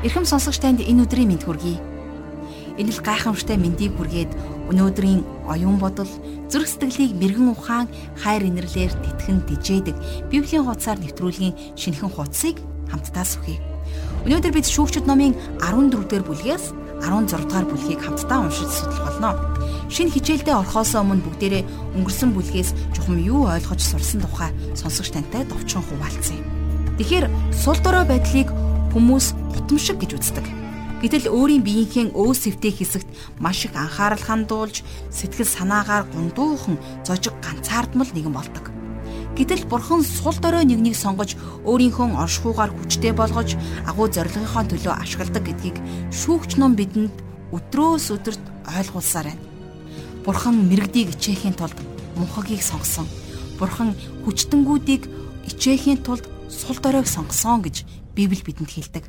Ирхэм сонсогч танд энэ өдрийн мэд хүргэе. Энэ л гайхамшигтай мэндийг хүргээд өнөөдрийн оюун бодол зүрх сэтгэлийг мэрэгэн ухаан хайр инэрлэр тэтгэн дижээдэг Библийн хуудасаар нэвтрүүлгийн шинэхэн хуудсыг хамтдаа сүхье. Өнөөдөр бид шүүгчд номын 14 дугаар бүлгээс 16 дугаар бүлгийг хамтдаа уншиж судлах болно. Шинэ хичээлдээ орохоос өмнө бүгдээрээ өнгөрсөн бүлгээс чухам юу ойлгож сурсан тухай сонсогч тантай товчхон хуваалцъя. Тэгэхээр сул дорой байдлыг хүмүүс гутамшиг гэж үздэг. Гэтэл өөрийн биеийнхээ өөс сэвтэй хэсэгт маш их анхаарал хандуулж сэтгэл санаагаар гундуухан зожиг ганцаардмал нэгэн болдог. Гэтэл бурхан сул дорой нэгнийг сонгож өөрийнхөө оршихуугаар хүчтэй болгож агуу зорилгынхоо төлөө ашигладаг гэдгийг шүүгч ном бидэнд өдрөөс өдөрт ойлгуулсаар байна. Бурхан мэрэгдийг ичээхийн тулд мунхагийг сонгосон. Бурхан хүчтэнгүүдийг ичээхийн тулд сул доройг сонгосон гэж Библи бидэнд хэлдэг.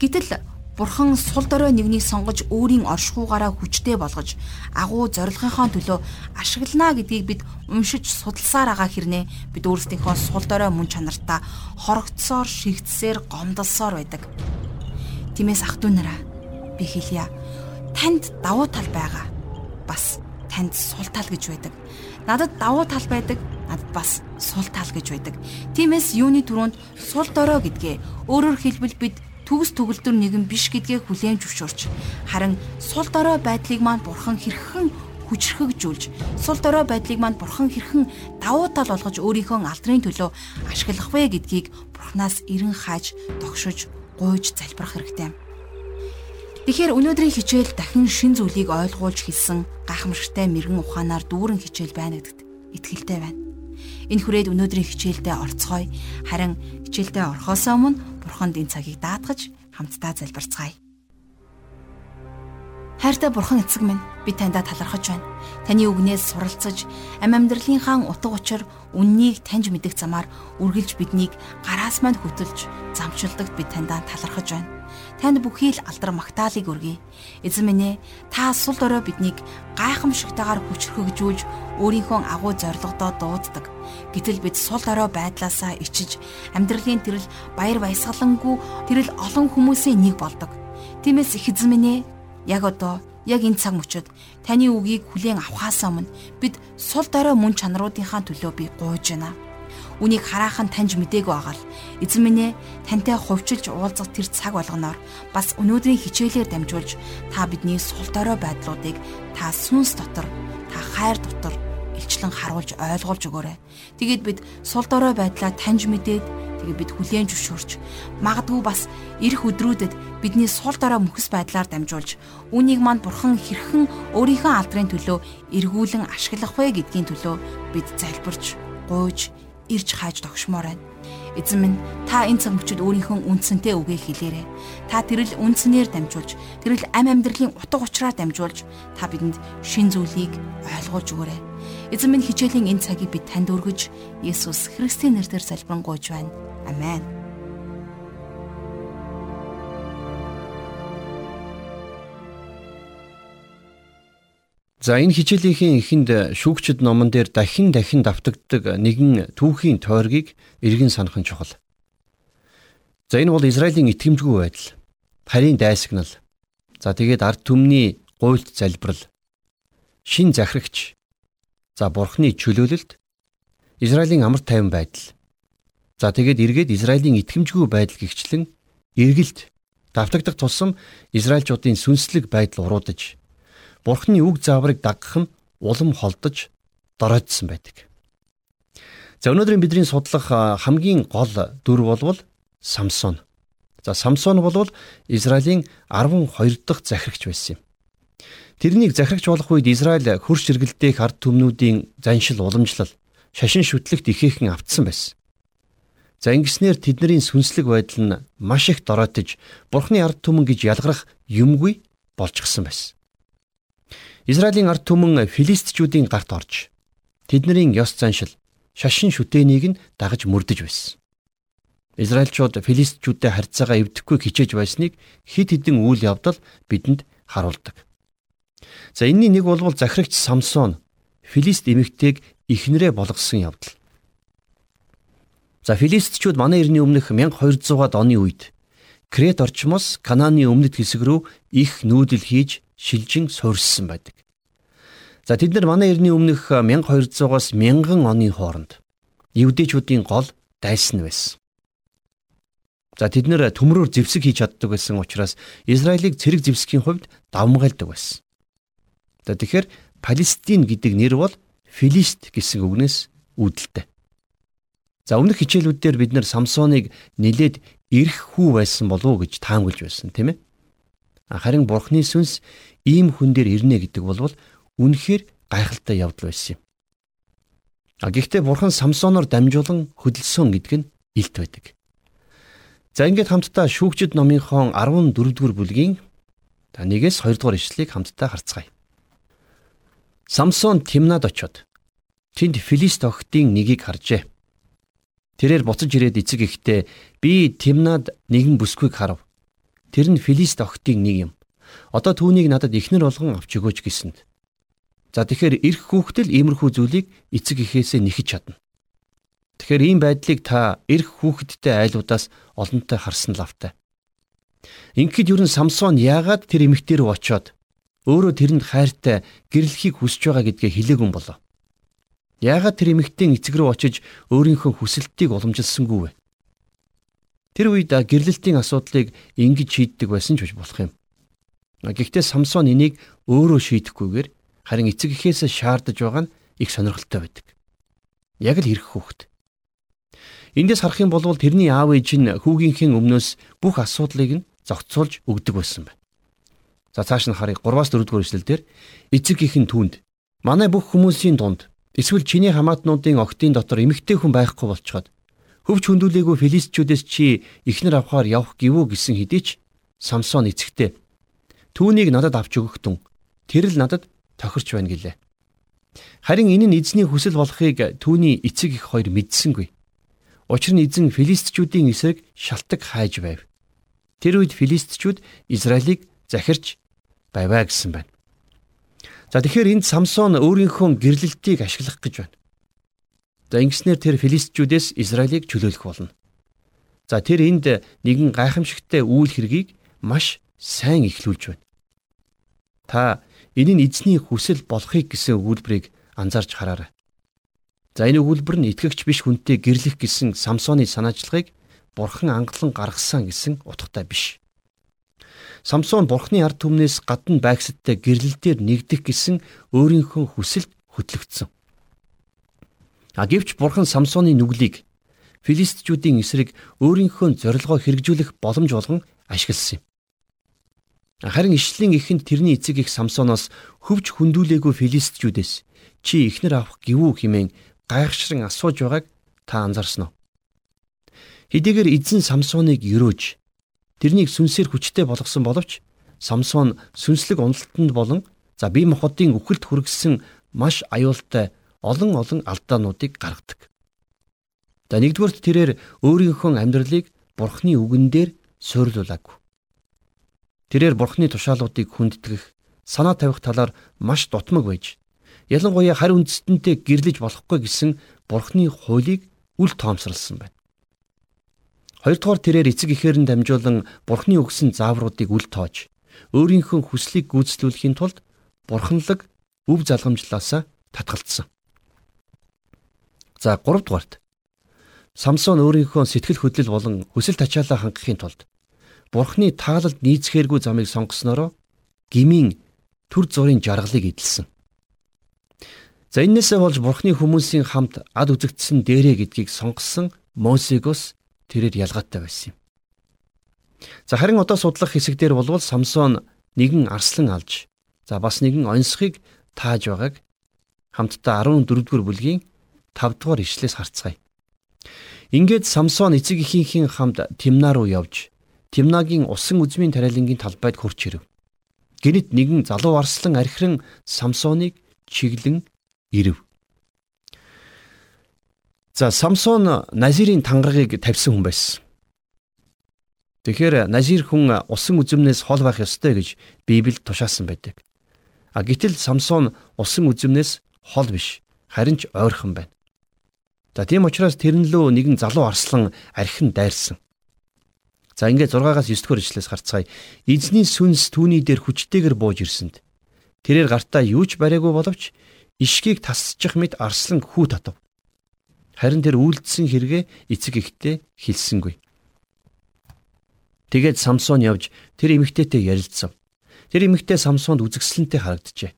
Гэтэл Бурхан сул дорой нэгнийг сонгож өөрийн оршихуугаараа хүчтэй болгож агуу зорилгынхоо төлөө ашиглана гэдгийг бид уншиж судалсаар байгаа хэрнээ бид өөрсдийнхөө сул дорой мөн чанартаа хорогдсоор шигдсээр гомдолсоор байдаг. Тиймээс ах トゥ нараа би хэлье. Танд давуу тал байгаа. Бас танд сул тал гэж байдаг. Надад давуу тал байдаг, надад бас сул тал гэж байдаг. Тиймээс юуны түрүүнд сул дорой гэдгээ өөрөөр хэлбэл бид төгс төгөлдөр нэгэн биш гэдгээ хүлээн зөвшөөрч харин сул дорой байдлыг маань бурхан хэрхэн хүчрхэгжүүлж сул дорой байдлыг маань бурхан хэрхэн давуу тал болгож өөрийнхөө алдрын төлөө ашиглах вэ гэдгийг бурхнаас эрен хааж тогшиж гуйж залбирах хэрэгтэй. Тэгэхээр өнөөдрийн хичээл дахин шин зүйлийг ойлгуулж хэлсэн гайхамшигтай мэрэгэн ухаанаар дүүрэн хичээл байна гэдэгт итгэлтэй байна. Энэ хүрээд өнөөдрийн хичээлдээ орцгоё. Харин хичээлдээ орохоос өмнө Бурханд энэ цагийг даатгаж хамтдаа залбирцгаая. Хайртай бурхан эцэг минь би таньда талархаж байна. Таны үгнээс суралцаж, ам амьдралынхаа утга учир үннийг таньж мэдэх замаар үргэлж биднийг гараас мань хөтөлж, замчилдагт би таньда талархаж байна. Танд бүхий л алдар магтаалыг өргөе. Эзэн минь ээ, та сул дорой биднийг гайхамшигтайгаар хүчрхэгжүүлж, өөрийнхөө агуу зорилгодоо дууддаг. Гэтэл бид сул дорой байдлаасаа ичиж, амьдралын тэрл баяр баясгалангүй тэрл олон хүмүүсийн нэг болдог. Тиймээс их эзэн минь ээ, Яг одоо яг энэ цаг мөчид таны үгийг хүлээн авахаас өмнө бид сул дорой мөн чанаруудынхаа төлөө би гуйж байна. Үнийг хараахан таньж мдээгүй байгаа л эзэн минь ээ тантай хувьчилж уулзах тэр цаг болгоноор бас өнөөдрийн хичээлээр дамжуулж та бидний сул дорой байдлуудыг та сүнс дотор та хайр дотор илчлэн харуулж ойлгуулж өгөөрэй. Тэгээд бид сул дорой байдлаа таньж мэдээд тэгээ бид хүлээн зөвшөөрч магадгүй бас ирэх өдрүүдэд бидний сул дорой мөхс байдлаар дамжуулж үүнийг манд бурхан хэрхэн өөрийнхөө алдрын төлөө эргүүлэн ашиглах вэ гэдгийн төлөө бид залбирч гуйж ирж хааж тогшмоор байна. Эзэн минь та энэ цаг мөчид өөрийнхөө үндсэнтэй үгээ хэлээрэй. Та тэрэл үндснээр дамжуулж, тэрэл ам амьдралын утга учраар дамжуулж та бидэнд шин зүйлийг ойлгуулж өгөөрэй. Эзэн минь хичээлийн энэ цагийг бид танд өргөж, Есүс Христийн нэрээр залбирanгуйж байна. Амен. За энэ хичээлийнхээ эхэнд шүүгчд номон дээр дахин дахин давтагддаг нэгэн түүхийн тойргийг эргэн санах нь чухал. За энэ бол Израилийн итгэмжгүй байдал, харийн дайсагнал. За тэгээд ард түмний гуйлт залбирал, шин захирагч, За бурхны чөлөөлөлт Израилийн амар тайван байдал. За тэгээд эргээд Израилийн итгэмжгүй байдал гихчлэн эргэлт давтагдах тусам Израильчуудын сүнслэг байдал уруудаж бурхны үг зааврыг дагах нь улам холдож дороодсон байдаг. За өнөөдрийн бидний судлах хамгийн гол дүр болвол Самсон. За Самсон болвол Израилийн 12 дахь захирагч байсан юм. Тэрнийг захирагч болох үед Израиль хөрш эргэлдээх ард түмнүүдийн заншил уламжлал, шашин шүтлэгт ихээхэн автсан байсан. За ингэснээр тэдний сүнслэг байдал нь маш их дороотож Бурхны ард түмэн гэж ялгарах юмгүй болчихсон байсан. Израилийн ард түмэн филистичүүдийн гарт орж тэдний ёс заншил, шашин шүтээнийг нь дагаж мөрдөж байсан. Израильчууд филистичүүдтэй харьцаагаа эвдэхгүй хичээж байсныг хид хідэн үйл явдал бидэнд харуулдаг. За энэний нэг бол захирагч Самсон Филист эмэгтэйг ихнэрээ болгосон явдал. За филистчүүд манай эртний өмнөх 1200-аад оны үед Крет орчмоос Канааны өмнөд хэсэг рүү их нүүдэл хийж шилжин суурьссан байдаг. За тэд нар манай эртний өмнөх 1200-аас 1000 оны хооронд евдээчүүдийн гол дайсан байсан. За тэд нэр төмрөөр зэвсэг хийж чаддаг байсан учраас Израилийг цэрэг зэвсгийн хувьд давмгайлдаг байсан. За тэгэхээр Палестин гэдэг нэр бол Филист гэсэн үгнээс үүдэлтэй. За өмнөх хичээлүүдээр бид нар Самсоныг нилээд эрх хүү байсан болов уу гэж таамаглаж байсан тийм ээ. Харин Бурхны сүнс ийм хүн дээр ирнэ гэдэг бол үнэхээр гайхалтай явдал байсан юм. А гэхдээ бурхан Самсоноор дамжуулан хөдөлсөн гэдэг нь илт байдаг. За ингээд хамтдаа шүүгчд номынхон 14 дугаар бүлгийн та нэгээс 2 дугаар ишлэлийг хамтдаа харцгаая. Самсон Тимнад очоод тэнд Филист охидын нэгийг харжээ. Тэрээр буцаж ирээд эцэг ихтэй би Тимнад нэгэн бүсгүйг харав. Тэр нь Филист охидын нэг юм. Одоо түүнийг надад ихнэр болгон авч өгөөч гэсэнд. За тэгэхээр эрх хүүхдэл иймэрхүү зүйлийг эцэг эхээсээ нэхэж чадна. Тэгэхээр ийм байдлыг та эрх хүүхэдтэй айлуудаас олонтой харсан лавтай. Ингээд юу н Самсон яагаад тэр эмэгтэй рүү очиод өөрөө тэрэнд хайртай гэрлэхийг хүсэж байгаа гэдгээ хэлээгүй болов. Яагаад тэр эмэгтэй эцэг рүү очиж өөрийнхөө хүсэлтийг уламжилсангүй вэ? Тэр үед гэрлэлтийн асуудлыг ингэж шийддэг байсан ч болох юм. Гэхдээ Самсон энийг өөрөө шийдэхгүйгээр харин эцэг эхээс шаардаж байгаа нь их сонирхолтой байдаг. Яг л хэрэг хүүхэд. Эндээс харах юм бол тэрний аав ээж нь хүүгийнхээ өмнөөс бүх асуудлыг нь зохицуулж өгдөг байсан байна. За цааш нь харъя 3-аас 4 дугаар эшлэлдэр эцэг ихэн түүнд манай бүх хүмүүсийн дунд эсвэл чиний хамаатнуудын октын дотор эмэгтэй хүн байхгүй болчиход хөвч хөндүүлээгүй филистчүүдээс чи ихнэр авахаар явах гівүү гэсэн хэдий ч Самсон эцэгтэй түүнийг надад авч өгөхтэн тэр л надад тохирч байна гэлээ. Харин энэ нь эзний хүсэл болохыг түүний эцэг их хоёр мэдсэнгүй. Учир нь эзэн филистичүүдийн эсрэг шалтак хайж байв. Тэр үед филистичүүд Израилийг захирч байваа гэсэн байна. За тэгэхээр энд Самсон өөрийнхөө гэрлэлтийг ашиглах гэж байна. За ингэснээр тэр филистичүүдээс Израилийг чөлөөлөх болно. За тэр энд нэгэн гайхамшигтай үйл хэргийг маш сайн эхлүүлж байна. Та Энэ нь эзний хүсэл болохыг гэсэн өгүүлбэрийг анзаарч хараарай. За энэ өгүүлбэр нь итгэгч биш хүнтэй гэрлэх гэсэн Самсоны санаачлагыг Бурхан ангалан гаргасан гэсэн утгатай биш. Самсон Бурханы ард түмнээс гадна байгсадтай гэрлэлтээр нэгдэх гэсэн өөрийнхөө хүсэлд хөтлөгдсөн. А гэвч Бурхан Самсоны нүглийг филистичүүдийн эсрэг өөрийнхөө зорилгоо хэрэгжүүлэх боломж болгон ашигласан юм. Харин ишлэлийн эхэнд тэрний эцэг их Самсоноос хөвж хөндүүлээгүй филистичүүдээс чи ихнэр авах гівүү химэн гайхшран асууж байгааг та анзаарсан уу? Хэдийгээр эзэн Самсоныг өрөөж тэрнийг сүнсээр хүчтэй болгосон боловч Самсон сүнслэг уналтанд болон за бие махбодын үхэлд хүргэсэн маш аюултай олон олон алдаануудыг гаргадаг. За нэгдүгээрт тэрээр өөрийнхөө амьдралыг бурхны үгэн дээр суйрлуулаагүй. Тэрээр бурхны тушаалуудыг хүндэтгэх, санаа тавих талаар маш дутмаг байж ялангуяа харь үндэстэнтэй гэрлэж болохгүй гэсэн бурхны хуулийг үл тоомсорлсон байна. Хоёрдугаар тэрээр эцэг ихээр нь дамжуулан бурхны өгсөн заавруудыг үл тоож өөрийнхөө хүслийг гүйцэтгүүлэхийн тулд бурханлаг өв залгамжлаасаа татгалцсан. За 3 дугаарт Самсон өөрийнхөө сэтгэл хөдлөл болон хүсэл тачаалаа хангахын тулд Бурхны таалалд нийцхээргүй замыг сонгоснороо гмийн төр зургийн жаргалыг эдэлсэн. За энээсээ болж Бурхны хүмүүсийн хамт ад үзэгдсэн дээрэ гэдгийг сонгосон Мосегос тэрээр ялгаатай байсан юм. За харин одоо судлах хэсэгдэр болвол Самсон нэгэн арслан алж за бас нэгэн онцхыг тааж байгааг хамтдаа 14 дугаар бүлгийн 5 дугаар ишлээс харцгаая. Ингээд Самсон эцэг эхийнхээ хамт Тимна руу явж Тимнагийн усан үзмийн тариалангийн талбайд хурч ирэв. Гэнэт нэгэн залуу арслан архиран Самсоныг чиглэн ирэв. За Самсон Назирийн тангарагыг тавьсан хүн байсан. Тэгэхээр Назир хүн усан үзмнээс хол байх ёстой гэж Библиэд тушаасан байдаг. А гэтэл Самсон усан үзмнээс хол биш, харин ч ойрхон байна. За тийм учраас тэрнлөө нэгэн залуу арслан архин дайрсан. За ингээд 6-аас 9 дугаар ишлээс харцгаая. Эзний сүнс түүний дээр хүчтэйгэр бууж ирсэнд тэрээр гартаа юу ч бариагүй боловч ишгийг тасчих мэт арслан хүү татав. Харин тэр үйлдсэн хэрэгээ эцэг ихтэй хэлсэнгүй. Тэгээд Самсон явж тэр эмэгтэйтэй ярилцсан. Тэр эмэгтэй Самсонд үзэгсэлэнтэй харагджээ.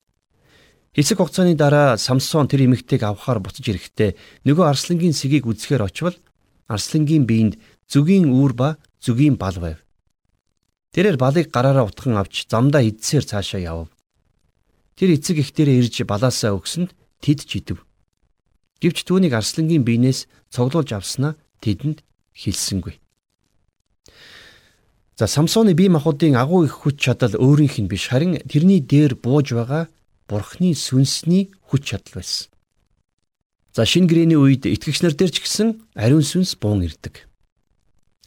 Хэсэг хугацааны дараа Самсон тэр эмэгтэйг авахаар буцаж ирэхдээ нөгөө арслангийн сэгийг үзэхээр очивол арслангийн биеинд зүгийн үүр ба зүгийн бал байв. Тэрээр балыг гараараа утхан авч замдаа идсээр цаашаа явв. Тэр эцэг ихтэрээ ирж балаасаа өгсөнд тэд ч идэв. Гэвч түүнийг арслангийн биенээс цуглуулж авснаа тэдэнд хэлсэнгүй. За Самсоны бие махбодын агуу их хүч чадал өөрийнх нь биш харин тэрний дээр бууж байгаа Бурхны сүнсний хүч чадал байсан. За шинэ гэрээний үед итгэгчнэр дээр ч гэсэн ариун сүнс буун ирдэг.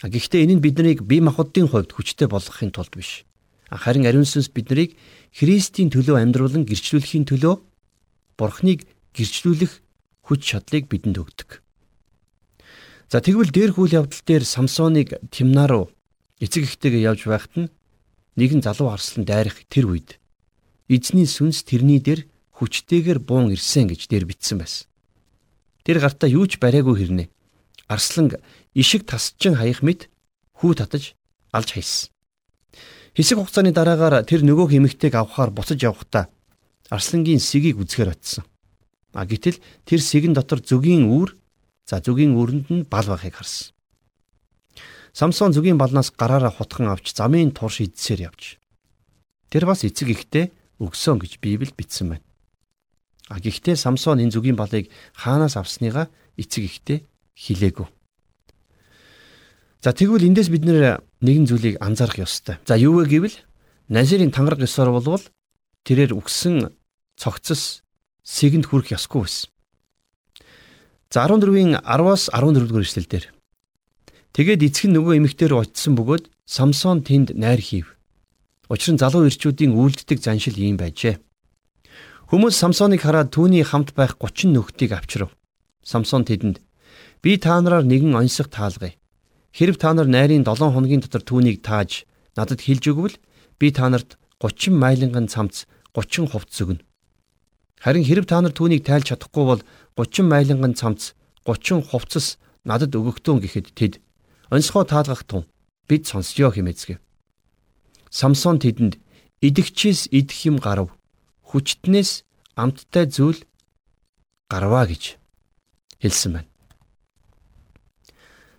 Гэхдээ энэ нь биднийг бие махбодын хувьд хүчтэй болгохын тулд биш. Харин ариун сүнс биднийг Христийн төлөө амьдруулан гэрчлүүлэхийн төлөө Бурхныг гэрчлүүлэх хүч чадлыг бидэнд өгдөг. За тэгвэл дээр хүл явдал дээр Самсоныг Тимна руу эцэг эхтэйгээ явж байхад нь нэгэн залуу арслан дайрах тэр үед эзний сүнс тэрний дээр хүчтэйгээр буун ирсэн гэж дээр бичсэн байсан. Тэр гартаа юу ч бариагүй хэрнээ. Арслан ишиг тасчин хаях мэт хүү татаж алж хайсан. Хэсэг хугацааны дараагаар тэр нөгөө хэмэгтэйг авахаар буцаж явхдаа арслангийн сэгийг үзэхээр очсон. А гэтэл тэр сэгэн дотор зүгийн үүр за зүгийн үүрэнд нь бал байхыг харсан. Самсон зүгийн балнаас гараараа хутхан авч замын турш идсээр явж. Тэр бас эцэг ихтэй өгсөн гэж Библиэд бичсэн байна. А гэхдээ Самсон энэ зүгийн балыг хаанаас авсныгаа эцэг ихтэй хэлээгүй. За тэгвэл эндээс бид нэгэн зүйлийг анзаарах ёстой. За юу вэ гэвэл Назирийн тангараг ёсоор болвол тэрээр үгсэн цогцос сэгэнд хүрэх ёсгүй байсан. За 14-ийн 10-аас 14 дугаар эшлэл дээр. Тэгээд эцэг нь нөгөө эмэгтэй рүү очисон бөгөөд Самсон тэнд найр хийв. Учир нь залуу ирчүүдийн үйлддэг заншил ийм байжээ. Хүмүүс Самсоныг хараад түүний хамт байх 30 нөхдийг авчрав. Самсон тэдэнд би та нараар нэгэн онцлог таалгая. Хэрв та нар найрын 7 хоногийн дотор түүнийг тааж надад хэлж өгвөл би та нарт 30 майланган цамц 30 хувц өгнө. Харин хэрв та нар түүнийг тайлж чадахгүй бол 30 майланган цамц 30 хувцас надад өгөгтөн гэхэд тэд онцгой таалгах тун бид сонсчоо хэмээцгээв. Самсон тэдэнд идэгчээс идэх юм гарав. Хүчтнээс амттай зүйл гарваа гэж хэлсэн байна.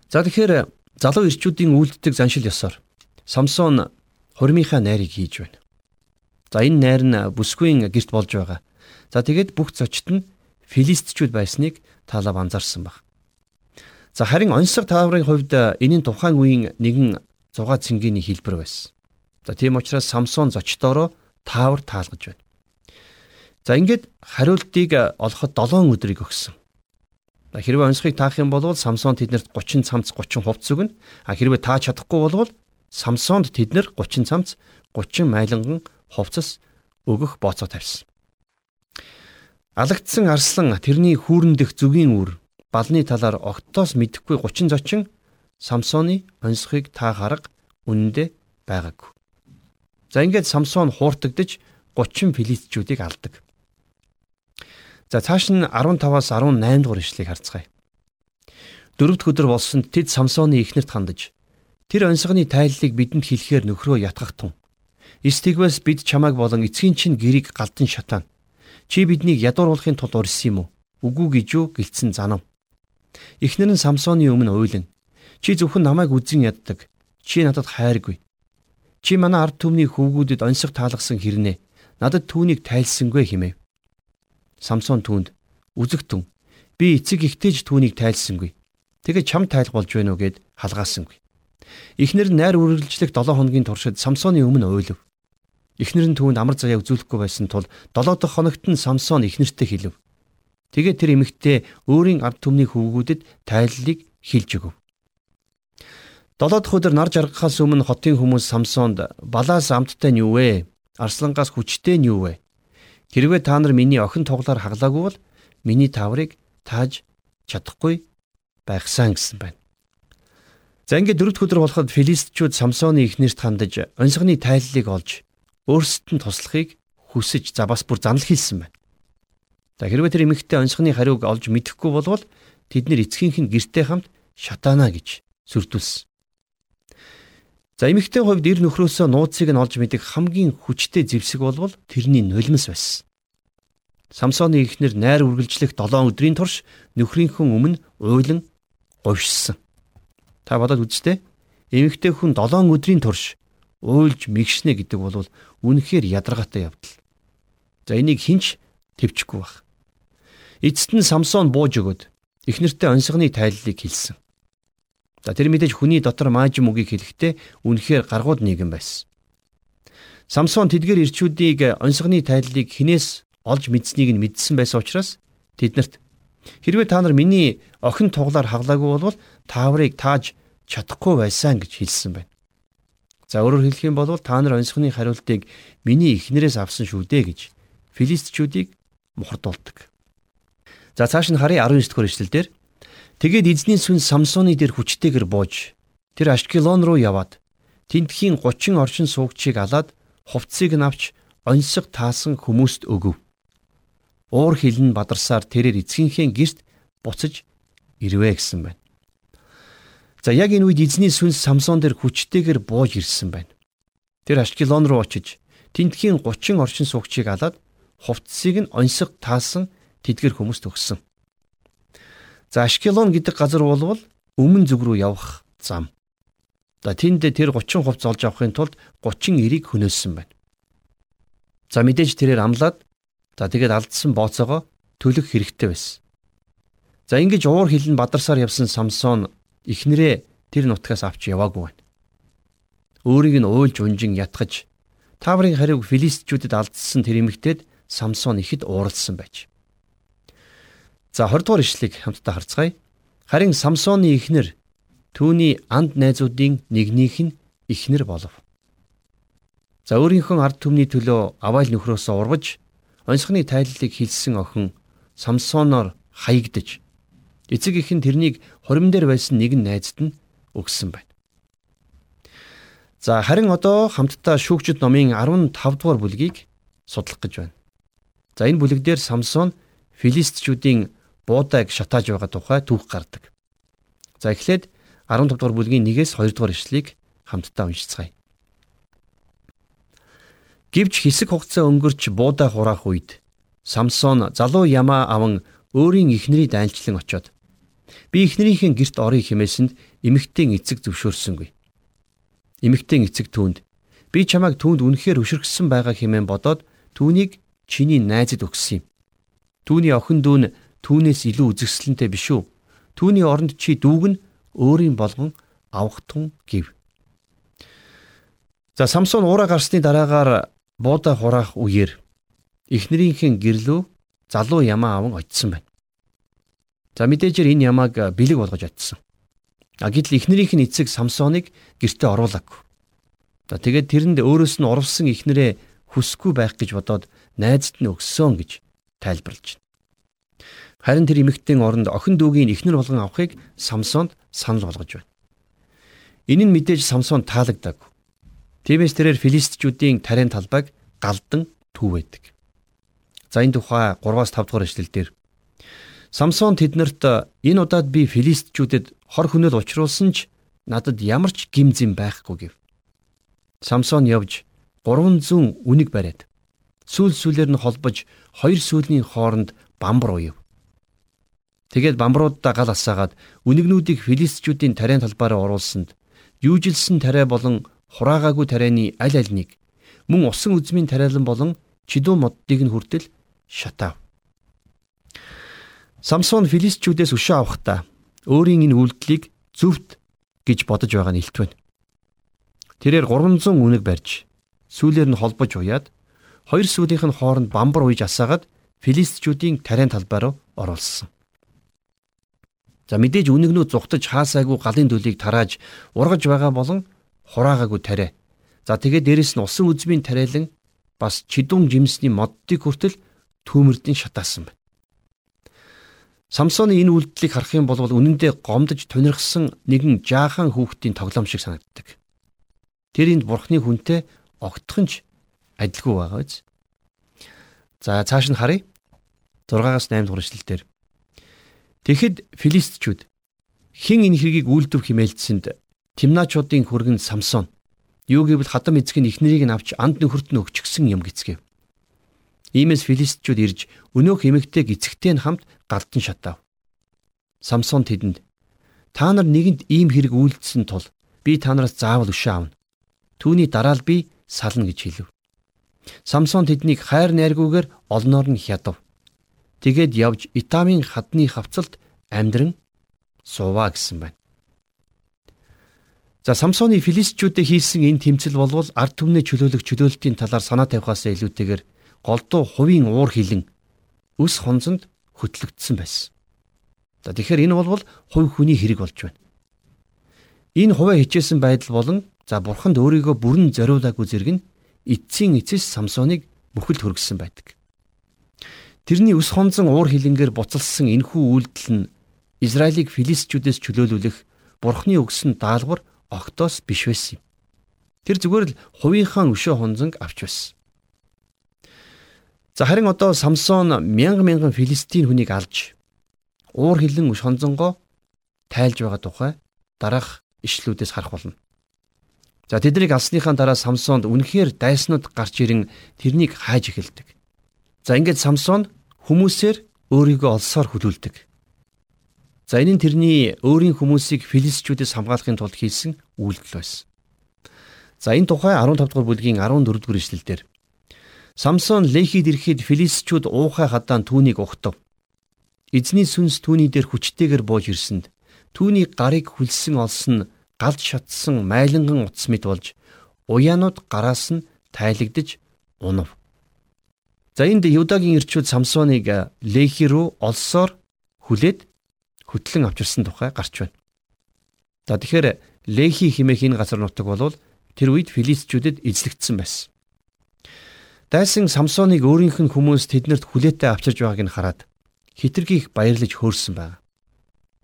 За тэгэхээр залуу ирчүүдийн үйлддэг заншил ёсоор Самсон хурмынхаа найрыг хийж байна. За энэ найр нь бүсгүйн герт болж байгаа. За тэгээд бүх зочид нь филистчүүд байсныг таалав анзаарсан баг. За харин онцлог тааврын хувьд энэ нь тухайн үеийн нэгэн зугаа цэнгийн хэлбэр байсан. За тийм учраас Самсон зочдоороо таавар таалгаж байна. За ингээд хариултыг олоход 7 өдрийг өгсөн. Хэрвээ онцгойг таах юм бол Самсон тэднэрт 30 цамц 30 хувц өгнө. А хэрвээ тааж чадахгүй бол Самсонд тэднэр 30 цамц 30 майланган хувцас өгөх бооцоо тавьсан. Алагдсан арслан тэрний хүүрэн дэх зүгийн үр балны талаар огтоос мэдэхгүй 30 зочин Самсоны онцгойг таах арга үнэндээ байгаагүй. За ингээд Самсон хууртагдж 30 филистчүүдийг алдаг. За цааш нь 15-аас 18 дугаар ишлэгийг харцгаая. Дөрөвд өдөр болсонд тэд Самсоны ихнэрт хандаж тэр онцгоны тайллыг бидэнд хэлэхээр нөхрөө ятгах тун. Стигвас бид чамайг болон эцгийн чинь гэрийг галдан шатаана. Чи биднийг ядууруулахын тулд урьсан юм уу? Үгүй гэж юу гэлцэн занав. Эхнэр нь Самсоны өмнө уйлан чи зөвхөн намайг үзэн яддаг. Чи надад хайргүй. Чи манай ард түмний хөвгүүдэд онцог таалгасан хэрнээ надад түүнийг тайлсангүй хэмэв. Самсон түүнд үзэгтэн би эцэг ихтэйж түүнийг тайлсангүй. Тэгээ чам тайлх болж байна уу гэд халгаасангүй. Эхнэр нь найр үргэлжлэх 7 хоногийн туршид Самсоны өмнө уйлв. Эхнэр нь түүнд амар заяа үзүүлэхгүй байсан тул 7 дахь хоногт нь Самсон эхнэртэй хэлв. Тэгээд тэр эмэгтэй өөрийн ард түмний хөвгүүдэд тайллыг хэлж өгөв. Долоо дахь өдөр нар жаргахаас өмнө хотын хүмүүс Самсонд балаас амттай нь юу вэ? Арслангаас хүчтэй нь юу вэ? Хэрвээ та нар миний охин тоглоор хаглаагүй бол миний таврыг тааж чадахгүй байхсан гэсэн байна. За ингээд дөрөвд өдөр болоход филистчүүд Самсоны ихнэрт хандаж онцгоны тайллыг олж өөрсдөд нь туслахыг хүсэж за бас бүр занал хийсэн байна. За хэрвээ тэр эмэгтэй онцгоны хариуг олж мэдэхгүй болвол тэд нэр эцгийнх нь гэртээ хамт шатаана гэж сүрдүүлсэн. За эмэгтэй хувьд эр нөхрөөсөө нууцыг нь олж мэдэх хамгийн хүчтэй зэвсэг болвол тэрний нулимс байсан. Самсоны ихнэр найр үргэлжлэх 7 өдрийн турш нөхрийнхөө өмнө уйлан говьшсан. Та бодоод үзтээ. Эмэгтэй хүн 7 өдрийн турш уйлж мэгшнэ гэдэг бол үнэхээр ядаргаатай явдал. За энийг хинч төвчгүй баг. Эцэст нь Самсон бууж өгöd эхнэртэй онцгоны тайллыг хэлсэн. За тэр мэдээж хүний дотор маажим үгийг хэлэхдээ үнэхээр гаргууд нийгэм байсан. Самсон тэдгээр ирчүүдийг онцгоны тайллыг хинээс олж мэдснийг нь мэдсэн байсан учраас тэднэрт хэрвээ та нар миний охин туглаар хаглаагүй бол тааврыг тааж чадахгүй байсан гэж хэлсэн байна. За өөрөөр хэлэх юм бол та нар онцгоны хариултыг миний эхнэрээс авсан шүү дээ гэж филистчүүдийг мухардуулдаг. За цааш нь харъя 19 дэх эшлэлдэр тэгээд эзний сүн Самсоны дээр хүчтэйгэр бууж тэр Ашкелон руу яваад тентхийн 30 оршин суугчийг алаад хувцсыг нь авч онцог таасан хүмүүст өгөв уур хилэн бадарсаар тэрээр эцгийнхээ герт буцаж ирвэ гэсэн байна. За яг энэ үед эзний сүнс Самсон дээр хүчтэйгээр бууж ирсэн байна. Тэр Ашкелон руу очиж тентхийн 30 оршин суугчийг алаад хувцсыг нь онцог таасан тэдгэр хүмүүст өгсөн. За Ашкелон гэдэг газар болвол өмнө зүг рүү явах зам. За тэнд тэр 30 хувцс олж авахын тулд 30 эрийг хөнөөсөн байна. За мэдээж тэрээр амлаад За тэгээд алдсан бооцоогоо төлөх хэрэгтэй байсан. За ингэж уур хилэн бадарсаар явсан Самсон эхнэрээ тэр нутгаас авч яваагүй байна. Өөрийг нь уйлж унжин ятгаж Таврын хариуг филистчүүдэд алдсан тэр эмэгтэйд Самсон ихэд ууралсан байж. За 20 дугаар ишлэгийг хамтдаа харцгаая. Харин Самсоны эхнэр түүний анд найзуудын нэгнийх нь эхнэр болов. За өөрийнхөө ард түмний төлөө авайл нөхрөөсөө ургаж онцгоны тайллыг хэлсэн охин Самсоноор хаягдж эцэг их нь тэрнийг хорим дээр байсан нэгэн найзад нь өгсөн байна. За харин одоо хамтдаа шүүгчд номын 15 дугаар бүлгийг судлах гэж байна. За энэ бүлэг дээр Самсон филистчүүдийн буудайг шатааж байгаа тухай түүх гардаг. За эхлээд 15 дугаар бүлгийн 1-ээс 2 дугаар ишлэгийг хамтдаа уншицгаая. Гэвч хэсэг хугацаа өнгөрч буудаа хураах үед Самсон залуу ямаа аван өөрийн эхнэрийг дайлчлан очоод би эхнэрийнхээ герт орё хэмээсэнд эмэгтэй эцэг зөвшөөрсөнгүй. Эмэгтэй эцэг түүнд би чамайг түүнд үнэхээр өшөргсөн байгаа хэмээн бодоод түүнийг чиний найзад өгсөн юм. Түүний охин дүүн түүнээс илүү үзэсгэлэнтэй биш үү? Түүний оронд чи дүүг нь өөрийн болгон авах тун гэв. За Самсон уураа гарсны дараагаар буудаа хураах үеэр эхнэрийнхээ гэрлөө залуу ямаа аван очисон байна. За мэдээжэр энэ ямааг бэлэг болгож очисон. А гэтэл эхнэрийнх нь эцэг Самсоныг гэртээ оруулаагүй. За тэгээд тэрэнд өөрөөс нь урвсан эхнэрээ хүсэхгүй байх гэж бодоод найзад нь өгсөн гэж тайлбарлаж. Харин тэр эмэгтэйн оронд охин дүүгийн эхнэр болгон авахыг Самсонд санал болгож байна. Энэ нь мэдээж Самсон таалагдаагүй. Тиймээс тэрээр филистичүүдийн тарийн талбайг галдан түүвэдэг. За энэ тухай 3-5 дугаар эшлэлдэр Самсон тэднэрт энэ удаад би филистичүүдэд хор хөнөөл учруулсан ч надад ямар ч гим зэм байхгүй гэв. Самсон явж 300 үнийг бариад сүүл сүүлээр нь холбож хоёр сүүлийн хооронд бамбар уяв. Тэгээд бамбаруудаа гал асаагаад үнэгнүүдийг филистичүүдийн тарийн талбаараа оруулсанд юужилсэн тариа болон хураагаагүй тарианы аль альнийг мөн усан үзмийн тариалан болон чидүү моддыг нь хүртэл шатаав. Самсон филистчүүдээс өшөө авахдаа өөрийн энэ үйлдэлийг зөвхт гэж бодож байгаа нь илтвэн. Тэрээр 300 үнэг барьж сүүлээр нь холбож уяад хоёр сүүлийнх нь хооронд бамбар уйж асаагаад филистчүүдийн тариан талбай руу оруулсан. За мэдээж үнэгнүүд зүхтаж хаасаагүй галын төлийг тарааж ургаж байгаа болон хураагаагүй тариа. За тэгээд дээрэс нь усан үзмийн тариалан бас чидүүн жимсний моддыг хүртэл түүмэрдэн шатаасан байна. Самсоны энэ үйлдэлийг харах юм бол үнэндээ гомдож тунирхсан нэгэн жаахан хүүхдийн тоглоом шиг санагддаг. Тэр энд бурхны хүнтэй огтхонч адилгүй байгаа биз. За цааш нь харъя. 6-аас 8 дугаар эшлэлдэр. Тэгэхэд филистчүүд хэн энэ хэргийг үйлдвэр химээлцсэнд Тимначуудын хүргэн Самсон юу гэвэл хадам эзгийн эхнэрийг нь авч анд нөхөрт нь өгчихсөн юм гэцгээв. Иймээс филистчүүд ирж өнөөх эмэгтэйг эцэгтэй нь хамт галдан шатав. Самсон тэдэнд та нар нэгэнд ийм хэрэг үйлдсэн тул би та нараас заавал өшөө авна. Түүний дараа л би сална гэж хэлв. Самсон тэднийг хайр найргуугаар олноор нь хядав. Тэгэд явж Итамын хадны хавцалд амьдран суваа гэсэн байна. За Самсоны филистчүүдэд хийсэн энэ тэмцэл болвол ард түмний чөлөөлөх чөлөөлтийн талаар санаа тавихаас илүүтэйгээр голдуу хувийн уур хилэн өс хонзонд хөтлөгдсөн байсан. За тэгэхээр энэ бол хувь хүний хэрэг болж байна. Энэ хуваа хичээсэн байдал болон за бурханд өөрийгөө бүрэн зориулаагүй зэрэг нь эцсийн эцэс Самсоныг бүхэлд хөргсөн байдаг. Тэрний өс хонзон уур хилэнгээр буцалсан энхүү үйлдэл нь Израилийг филистчүүдээс чөлөөлүүлэх бурхны өгсөн даалгавар огтоос биш байсан юм. Тэр зүгээр л хувийнхаа өшөө хонзонг авч байсан. За харин одоо Самсон мянга мянган филистийн хүнийг алж уур хилэн өш хонзонгоо тайлж байгаа тухай дараах ишлүүдээс харах болно. За тэднийг алсныхаа дараа Самсонд үнэхээр дайснууд гарч ирэн тэрнийг хайж эхэлдэг. За ингээд Самсон хүмүүсээр өөрийгөө олсоор хүлүүлдэг. За энэ нь тэрний өөрийн хүмүүсийг филистчүүдээс хамгаалахын тулд хийсэн үйлдэл байсан. За энэ тухай 15 дугаар бүлгийн 14 дугаар ишлэлдэр Самсон Лехид ирэхэд филистчүүд уухай хадаан түүнийг ухтав. Эзний сүнс түүний дээр хүчтэйгээр бууж ирсэнд түүний гарыг хүлсэн олсон галд шатсан майланган утас мэт болж уяанууд гараас нь тайлагдж унав. За энд Юдагийн ирчүүд Самсоныг Лехи рүү олсоор хүлээд хөтлөн авчирсан тухай гарч байна. За тэгэхээр Лехи химээх энэ газар нутаг бол тэр үед филистчүүдэд эзлэгдсэн байсан. Дайсан Самсоныг өөрийнх нь хүмүүс тэднэрт хүлээтэй авчирж байгааг нь хараад хитргийх баярлаж хөөрсөн байна.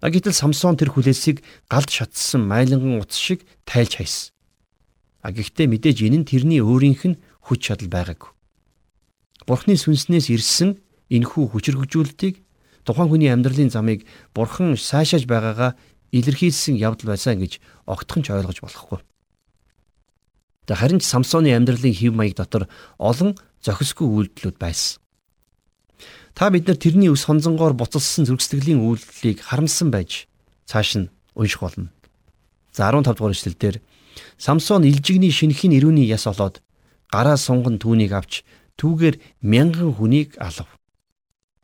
А гэтэл Самсон тэр хүлээсийг галд шатсан майланган утас шиг тайлж хайсан. А гэхдээ мэдээж энэ нь тэрний өөрийнх нь хүч чадал байгаагүй. Бурхны сүнснээс ирсэн энхүү хүчрхэгжүүлэлтийг тухайн хүний амьдралын замыг бурхан сайшааж байгаагаа илэрхийлсэн явдал байсан гэж огтхон ч ойлгож болохгүй. Харин ч Самсоны амьдралын хэв маяг дотор олон зохисгүй үйлдэлүүд байсан. Та бид нар тэрний өс хонзонгоор буцалсан зүрхсэтгэлийн үйлдэлийг харамсан байж цааш нь унших болно. За 15 дугаар эшлэлдэр Самсон илжигний шинэхийн ирүүний яс олоод гараа сунган түүнийг авч түүгээр мянган хүнийг алав.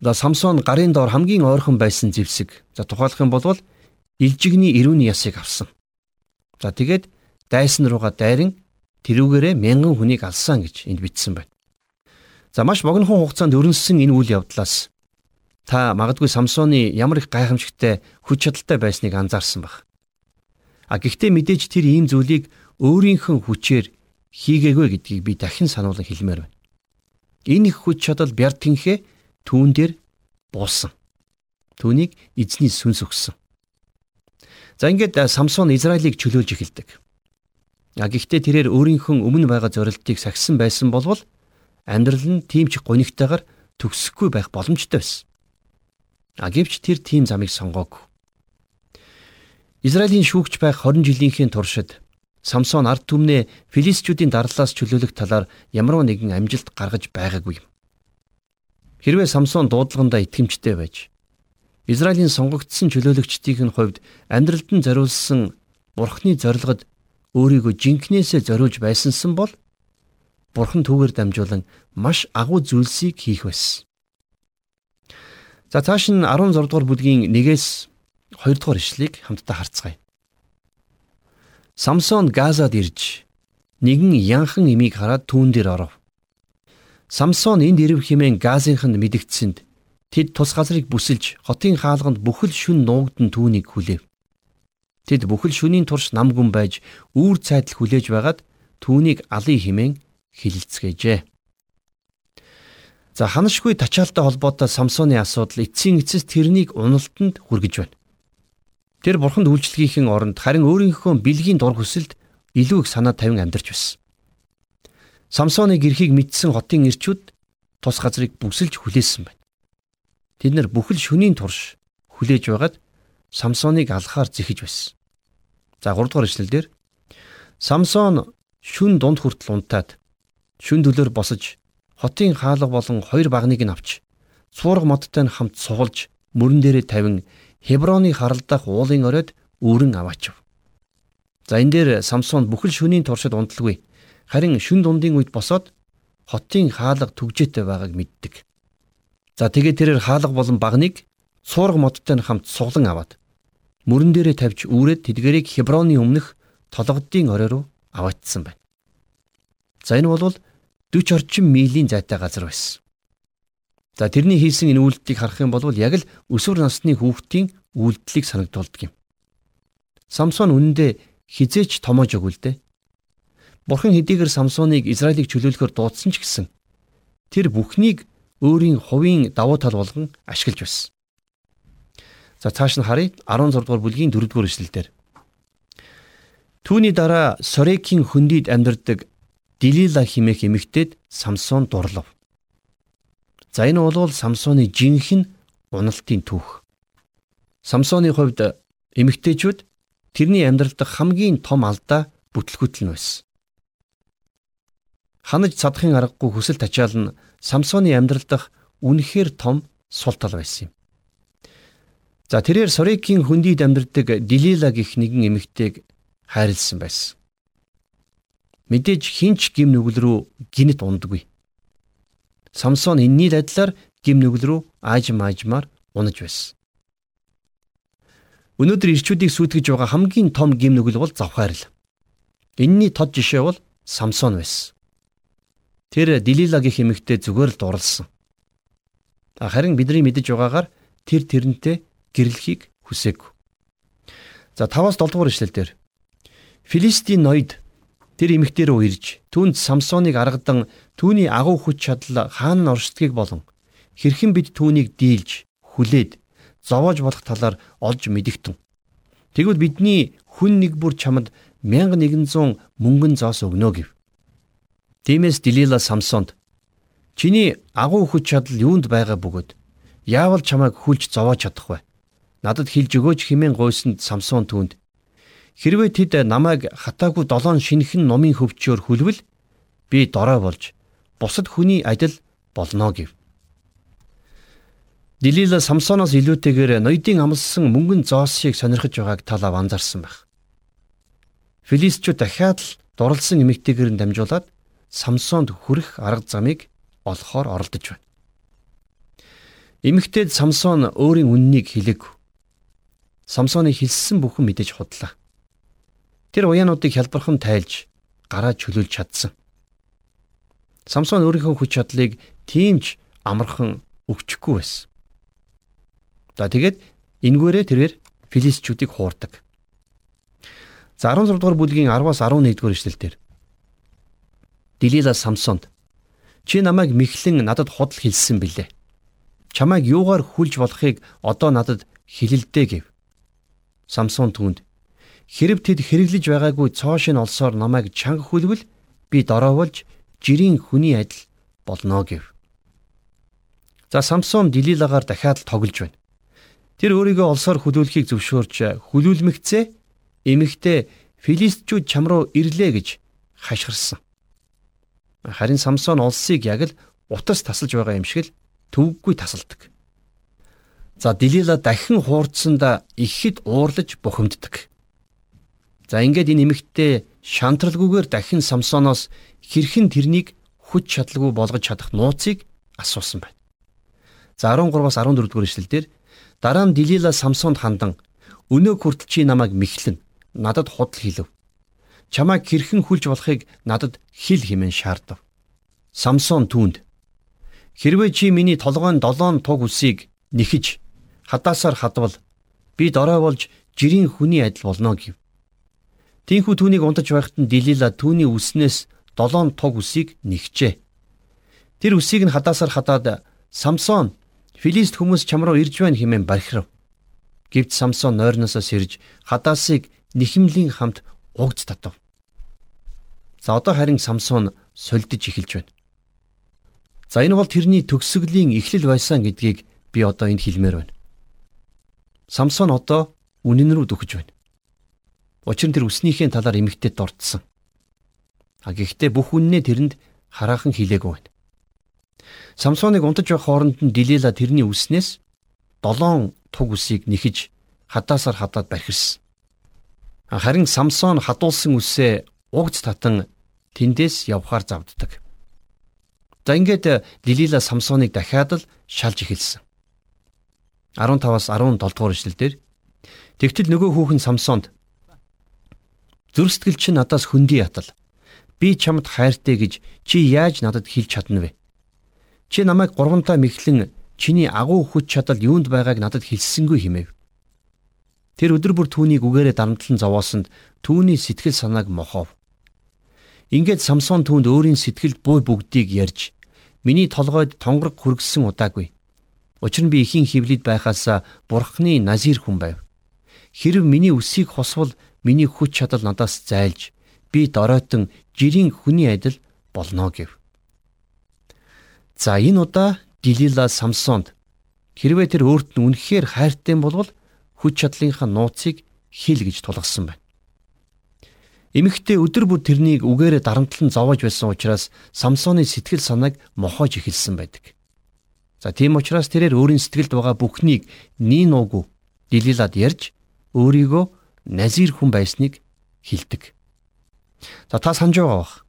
За Самсон гарын доор хамгийн ойрхон байсан зэвсэг. За тухайлах юм бол илжигний ирүүний ясыг авсан. За тэгээд дайсан руугаа дайран тэрүүгээрээ мянган хүнийг алсан гэж энд бичсэн байна. За маш богинохон хугацаанд өрнөссөн энэ үйл явдлаас та магадгүй Самсоны ямар их гайхамшигтай хүч чадалтай байсныг анзаарсан баг. А гэхдээ мэдээж тэр ийм зүйлийг өөрийнхөө хүчээр хийгээгүй гэдгийг би дахин сануулan хэлмээр байна. Энэ их хүч чадал бяртэнхээ түүн дээр буусан. Түүнийг эзний сүнс өгсөн. За ингээд Самсон Израилийг чөлөөлж эхэлдэг. А гэхдээ тэрээр өөрийнхөө өмнө байгаа зорилтыг сахисан байсан болвол амьдрал нь тийм ч гонигтайгаар төгсөхгүй байх боломжтой байсан. А гэвч тэр тийм замыг сонгоогүй. Израилийн шүүгч байх 20 жилийнхээ туршид Самсон ард түмнээ филистчүүдийн дарлаас чөлөөлөх талаар ямар нэгэн амжилт гаргаж байгаагүй. Хэрвээ Самсон дуудлагандаа итгэмжтэй байж Израилийн сонгогдсон чөлөөлөгчдийн хувьд амьдралд нь зориулсан Бурхны зорилгод өөрийгөө жинкнээсээ зориулж байсансан бол Бурхан түүгээр дамжуулан маш агуу зүйлсийг хийх байсан. За цааш нь 16 дугаар бүлгийн 1-ээс 2 дугаар ишлэгийг хамтдаа харцгаая. Самсон Газад ирж нэгэн янхан имийг хараад түүн дээр оров. Самсон энд ирв хэмээн Газынханд мэдгдсэнд тэд тус газрыг бүсэлж хотын хаалганд бүхэл шүн нуугдан түүнийг хүлээв. Тэд бүхэл шөнийн турш нам гүн байж үүр цайдал хүлээж байгаад түүнийг алын химэн хилэлцгээжээ. За ханашгүй тачаалтай холбоотой Самсоны асуудал эцсийн эцэс тэрнийг уналтанд хүргэж байна. Тэр бурханд үйлчлэгийн оронд харин өөрийнхөө бэлгийн дур хүсэлд илүү их санаа тавин амьдарч байсан. Самсоны гэрхийг мэдсэн хотын ирчүүд тус газрыг бүсэлж хүлээсэн байна. Тэд нар бүхэл шөнийн турш хүлээж байгаад Самсоныг алхаар зэхэж байсан. За 3 дугаар ишлэлдэр Самсон шүн дунд хүртэл унтаад шүн төлөөр босож хотын хаалга болон хоёр багныг нь авч цуурга модтой нь хамт сугалж мөрөн дээрээ тавин Хеброны харалдах уулын оройд үүрэн аваачв. За энэ дээр Самсон бүхэл шөнийн туршид унталгүй. Харин шүн дундын үед босоод хотын хаалга түгжээтэй байгааг мэддэг. За тэгээ тэрээр хаалга болон багныг цуурга модтой хамт суглан аваад мөрөн дээрээ тавьж үүрээд тэдгэрийг Хеброны өмнөх толгодын орой руу аваачсан байна. За энэ бол 40 орчим милийн зайтай газар байсан. За тэрний хийсэн энэ үйлдэлийг харах юм бол яг л өсвөр насны хүүхдийн үйлдэлийг санагдуулдаг юм. Самсон үнэндээ хизээч томоож өгвөл дээ. Бурхан хэдийгээр Самсоныг Израилийг чөлөөлөхөөр дуудсан ч гэсэн тэр бүхнийг өөрийн хувийн давуу тал болгон ашиглаж байсан. За цааш нь харъя 16 дугаар бүлгийн 4 дугаар эшлэлдэр. Түүний дараа Сорекийн хөндөд амьдардаг Дилила химэх эмэгтэйд Самсон дурлав. За энэ бол Самсоны жинхэнэ уналтын түүх. Самсоны хувьд эмэгтэйчүүд тэрний амьдрал дахь хамгийн том алдаа бүтлгүүтэл нь байсан. Ханаж цадахын аргагүй хүсэл тачаал нь Самсоны амьдрал дахь үнэхээр том сул тал байсан юм. За тэрээр Сорекийн хөндөд амьдардаг Дилила гих нэгэн эмэгтэйг хайрлсан байсан. Мэдээж хинч гим нүгэл рүү гинт ундаггүй. Самсон энэний адилаар гим нүгэл рүү аажим аажмаар унаж байсан. Өнөөдөр ирчүүдийг сүйтгэж байгаа хамгийн том гим нүгэл бол завхаарл. Энийний тод жишээ бол Самсон байсан. Тэр Дилилагийн хэмэгтээ зүгээр л дурлсан. Харин бидний мэдэж байгаагаар тэр тэрнтэй гэрлэхийг хүсээгүй. За 5-аас 7 дугаар ишлэл дээр Филистийн ноёд Тэр эмэгтэй рүү ирж түүнд Самсоныг аргадан түүний агуу хүч чадал хаана оршдгийг болон хэрхэн бид түүнийг дийлж хүлээд зовоож болох талаар олж мэдэгтэн. Тэгвэл бидний хүн нэг бүр чамд 1100 мөнгөн зоос өгнө гэв. Тиймээс Дилила Самсонд чиний агуу хүч чадал юунд байгаа бөгөөд яавал чамайг хүлж зовоож чадах вэ? Надад хэлж өгөөч хэмээн гойсонд Самсон түүнд Хэрвээ тэд намайг хатаагүй долоон шинхэн номын хөвчөөр хүлвэл би дорой болж бусад хүний адил болно гэв. Дилила Самсоноос илүүтэйгээр ноёдын амлсан мөнгөн зоосыг сонирхож байгааг талав анзаарсан байх. Филистчүүд дахиад л дурлсан эмэгтэйгээр нь дамжуулаад Самсонд хүрэх арга замыг олохоор оролдож байна. Эмэгтэйд Самсон өөрийн үннийг хэлээг. Самсоны хэлсэн бүхэн мэдэж худлаа. Тэр уяануудыг хялбархан тайлж гараа чөлөөлж чадсан. Самсон өөрийнхөө хүч чадлыг тиймч амархан өгчихгүй байсан. За тэгээд энэгээрээ тэрээр филистчүүдийг хуурдаг. За 16 дугаар бүлгийн 10-аас 11 дугаар ишлэлдэр Дилила Самсонд чи намайг мэхлэн надад худал хэлсэн билээ. Чамайг юугаар хүлж болохыг одоо надад хэлэлдэ гэв. Самсон түүнд Хэрв тэд хэрэглэж байгаагүй цоошин олсоор намайг чанга хүлвэл би дорооволж жирийн хүний адил болно гэв. За Самсон Дилилагаар дахиад тоглож байна. Тэр өөрийгөө олсоор хүлүүлэхийг зөвшөөрч хүлүүлмэгцээ эмэгтэй филистчүүд чам руу ирлээ гэж хашгирсан. Харин Самсон олсыг яг л утас тасалж байгаа юм шиг л төвөггүй тасалдаг. За Дилила дахин хуурдсанда ихэд уурлаж бухимддаг. За ингээд энэ эмэгтэй шантралгүйгээр дахин Самсоноос хэрхэн тэрнийг хүч чадалгүй болгож чадах нууцыг асуусан байна. За 13-аас 14 дугаар ишлэлдэр дараа нь Дилила Самсонд хандан өнөө хүртэл чи намайг мэхлэн надад худал хэлв. Чамайг хэрхэн хүлж болохыг надад хэл хэмээн шаардав. Самсон түүнд хэрвээ чи миний толгойн долоон туг үсийг нэхэж хадаасаар хадвал би дорой болж жирийн хүний адил болно гэв. Тинхүү түүнийг унтаж байхад нь Дилила түүний үснээс долоон туг үсийг нэгчээ. Тэр үсийг нь хадаасаар хадаад Самсон Филист хүмүүс чам руу ирж байна хэмээн бархирав. Гэвч Самсон нойрноосоо сэрж хадаасыг нэхэмлийн хамт угд татав. За одоо харин Самсон сольдож эхэлж байна. За энэ бол тэрний төгсгөлийн эхлэл байсан гэдгийг би одоо энд хэлмээр байна. Самсон одоо үнэн рүү дөхөж байна. Учир нь тэр үснийхээ талаар эмгтээд дурдсан. А гэхдээ бүх үннээ тэрэнд хараахан хилээгүй байна. Самсоныг унтаж байх хооронд нь Дилила тэрний үснээс долоон туг үсийг нэхэж хадаасаар хадаад бархирсан. Харин Самсон хадуулсан үсээ угж татан тэндээс явхаар завддаг. За ингээд Дилила Самсоныг дахиад л шалж эхэлсэн. 15-аас 17 дугаар эшлэлдэр Тэгтэл нөгөө хүүхэн Самсонд зүрстгэл чи надаас хөндөй ятал. Би чамд хайртай гэж чи яаж надад хэлж чадна вэ? Чи намайг гурвантаа мэхлэн чиний агуу хүч чадал юунд байгааг надад хэлсэнгүй химээв. Тэр өдөр бүр түүнийг үгээрээ дарамтлан зовоосонд түүний сэтгэл санааг мохов. Ингээд Самсон түүнд өөрийн сэтгэлд буй бүгдийг ярьж миний толгойд тонгорог хүргэсэн удаагүй. Учир нь би ихийн хөвлөд байхаас бурхны назир хүн байв. Хэрв миний үсийг хосвол миний хүч чадал надаас зайлж би доройтон жирийн хүний адил болно гэв. За энэ удаа Дилила Самсонд хэрвээ тэр өөрт нь үнэхээр хайртай болвол хүч чадлынхаа нууцыг хил гэж тулгасан байна. Эмэгтэй өдөр бүр тэрнийг үгээрээ дарамтлан зовоож байсан учраас Самсоны сэтгэл санааг мохоож эхэлсэн байдаг. За тийм учраас тэрээр өөрийн сэтгэлд байгаа бүхнийг нин уугүй Дилилад ярьж өөрийгөө назир хүн байсныг хилдэг. За та санаж байгаа бах.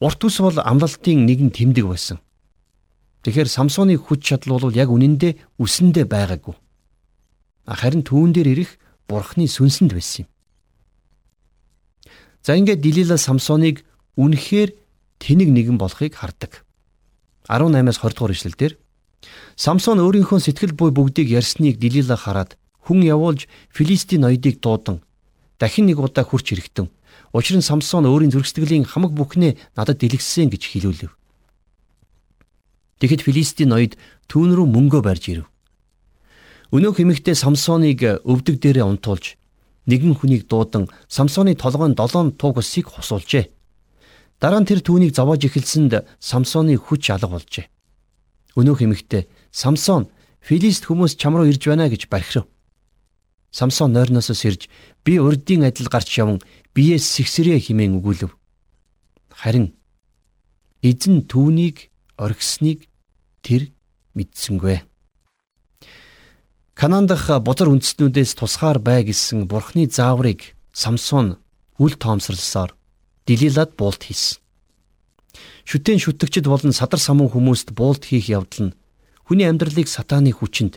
Урт ус бол амлалтын нэгэн тэмдэг байсан. Тэгэхээр Самсоны хүч чадал бол яг үнэндээ үсэндээ байгаагүй. Харин түүн дээр ирэх бурхны сүнсэнд байсан юм. За ингээд Дилила Самсоныг үнэхээр тэнэг нэгэн болохыг хардаг. 18-аас 20 дугаар ишлэлдэр Самсон өөрийнхөө сэтгэл буй бүгдийг ярьсныг Дилила хараад хүн явуулж Филистийн ноёдыг дуудан дахин нэг удаа хурч ирэхтэн. Учир нь Самсон өөрийн зүрхсэтгэлийн хамаг бүхнээ надад дэлгэсэн гэж хэлүүлв. Тэгэхэд Филистийн ноёд түүн рүү мөнгөө барьж ирэв. Өнөөх эмэгтэй Самсоныг өвдөг дээрээ унтуулж нэгэн хүнийг дуудан Самсоны толгойн долоон туг усыг хосуулжээ. Дараа нь тэр түүнийг зовоож эхэлсэнд Самсоны хүч алга болжээ. Өнөөх эмэгтэй Самсон Филист хүмүүс чам руу ирж байна гэж бархирав. Самсон нойрноос сэрж би урдын адил гарч яван биеэс сэгсрээ химэн өгүүлв. Харин эзэн түүнийг оргисныг тэр мэдсэнгүй. Канаан дахь бузар үндэстнүүдээс тусгаар бай гэсэн бурхны зааврыг Самсон үл тоомсорлсоор Дилилад буулт хийсэн. Шүтэн шүтгчд болон садар самуу хүмүүст буулт хийх явдал нь хүний амьдралыг сатааны хүчинд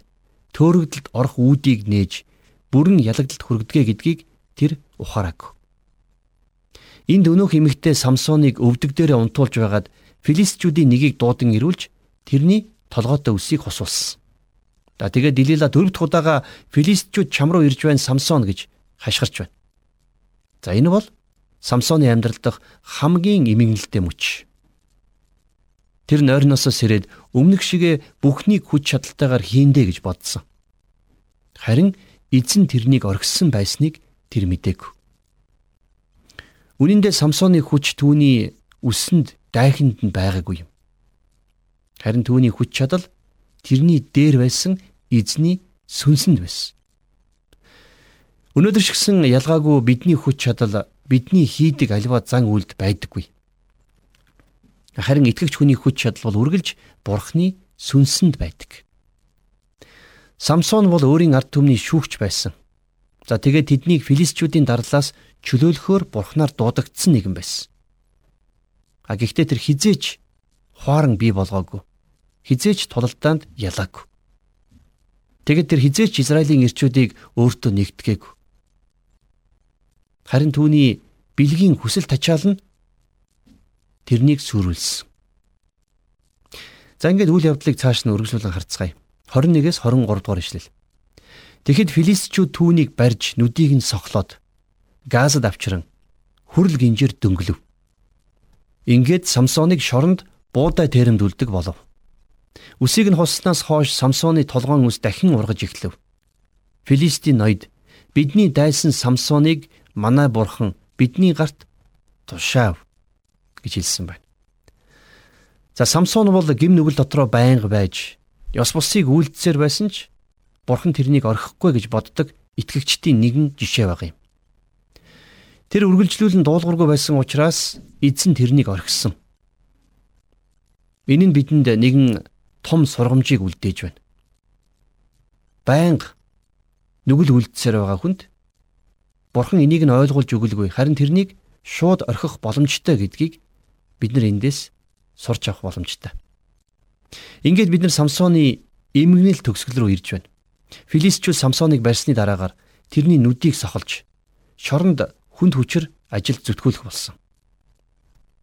төөрөгдөлд орох үүдийг нээж бүрэн ялагдалд хүргэдэг гэдгийг тэр ухаараагүй. Энд өнөөх эмэгтэй Самсоныг өвдөг дээрээ унтуулж байгаад филистчүүдийн нэгийг дуудан ирүүлж тэрний толгойтой үсийг хосуулсан. За тэгээд Дилила дөрөв дэх удаага филистчүүд чам руу ирж байна Самсон гэж хашгирч байна. За энэ бол Самсоны амьдрал дах хамгийн эмгэнэлтэй мөч. Тэр нойрноосоо сэрээд өмнөх шигэ бүхнийг хүч чадалтайгаар хийндэ гэж бодсон. Харин эзэн тэрнийг оргисон байсныг тэр мдээгүй. Үнэн дээр Самсоны хүч түүний үсэнд дайхинд нь байгаагүй юм. Харин түүний хүч чадал тэрний дээр байсан эзний сүнсэнд байсан. Өнөөдөр шигсэн ялгаагүй бидний хүч чадал бидний хийдэг альва зан үйлд байдаггүй. Харин итгэгч хүний хүч чадал бол үргэлж бурхны сүнсэнд байдаг. Самсон бол өөрийн ард түмний шүүгч байсан. За тэгээд тэднийг филистчүүдийн дарлаас чөлөөлөхөөр бурхнаар дуудагдсан нэгэн байсан. А гэхдээ тэр хизээч хуаран бий болгоогүй. Хизээч тулалдаанд ялаагүй. Тэгэд тэр хизээч Израилийн ирчүүдийг өөртөө нэгтгээгүй. Харин түүний бэлгийн хүсэл тачаал нь тэрнийг сүрүүлсэн. За ингээд үйл явдлыг цааш нь үргэлжлүүлэн харцгаая. 21-с 23 дугаар ишлэл. Тэгэхэд филистчүүд түүнийг барьж нүдийг нь сохлоод газад авчран хүрл гинжээр дөнгөлөв. Ингээд Самсоныг шоронд буудай тэрэмдүүлдэг болов. Үсийг нь хуснаас хойш Самсоны толгоон үс дахин ургаж эхлэв. Филистийн ноёд бидний дайсан Самсоныг манай бурхан бидний гарт тушаав гэж хэлсэн байна. За Самсон бол гим нүгэл дотроо байнга байж ёс бусыг үйлдсээр байсан ч бурхан тэрнийг орхихгүй гэж боддог итгэгчдийн нэгэн жишээ баг юм. Тэр үргэлжлүүлэн дуулуургүй байсан учраас эзэн тэрнийг орхисон. Энэ нь бидэнд нэгэн том сургамжийг үлдээж байна. Байнга нүгэл үлдсээр байгаа хүнд Бурхан энийг нь ойлгуулж өгөлгүй харин тэрнийг шууд орхих боломжтой гэдгийг бид нар эндээс сурч авах боломжтой. Ингээд бид нар Самсоны эмгэнэл төгсгөл рүү ирж байна. Филистчүүд Самсоныг барьсны дараагаар тэрний нүдийг сохолж шоронд хүнд хүчээр ажил зүтгүүлэх болсон.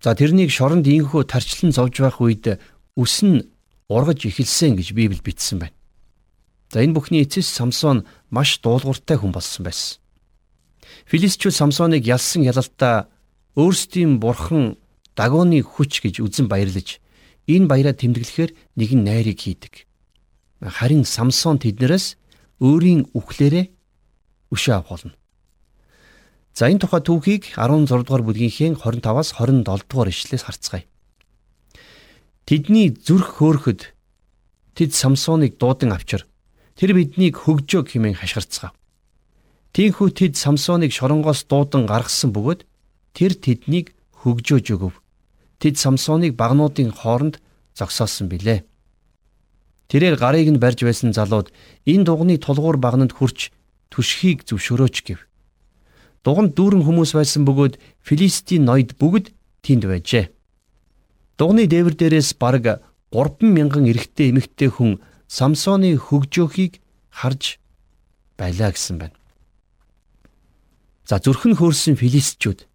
За тэрнийг шоронд инхүү тарчлан зовж байх үед үс нь ургаж эхэлсэн гэж Библи бичсэн байна. За энэ бүхний эцэс Самсон маш дуулууртай хүн болсон байсан. Филистчүүд Самсоныг ялсан ялалтаа өөрсдийн бурхан Дагоны хүч гэж үзэн баярлаж энэ баяраа тэмдэглэхээр нэгэн найрыг хийдэг. Харин Самсон тэднээс өөрийн үхлээрээ өшөө авах болно. За энэ тухай түүхийг 16 дугаар бүлгийнхээ 25-аас 27 дугаар ишлээс харцгаая. Тэдний зүрх хөөхөд тэд Самсоныг дуудан авчир. Тэр биднийг хөгжөө хэмээн хашгирцгаав. Тийхүү тэд Самсоныг шоронгоос дуудан гаргасан бөгөөд тэр тэднийг хөгжөөж өгөв. Тэд Самсоныг багнуудын хооронд зогсоосон билээ. Тэрээр гарыг нь барьж байсан залууд энэ дугны тулгуур багнанд хурч түшхийг зөвшөөрөөч гэв. Дуганд дүүрэн хүмүүс байсан бөгөөд Филистийн ноёд бүгд тэнд байжээ. Дугны дээвэр дээрээс бараг 30000 эрэгтэй эмэгтэй хүн Самсоны хөгжөөхийг харж байлаа гэсэн байна. За зүрхэн хөөрсөн филистчүүд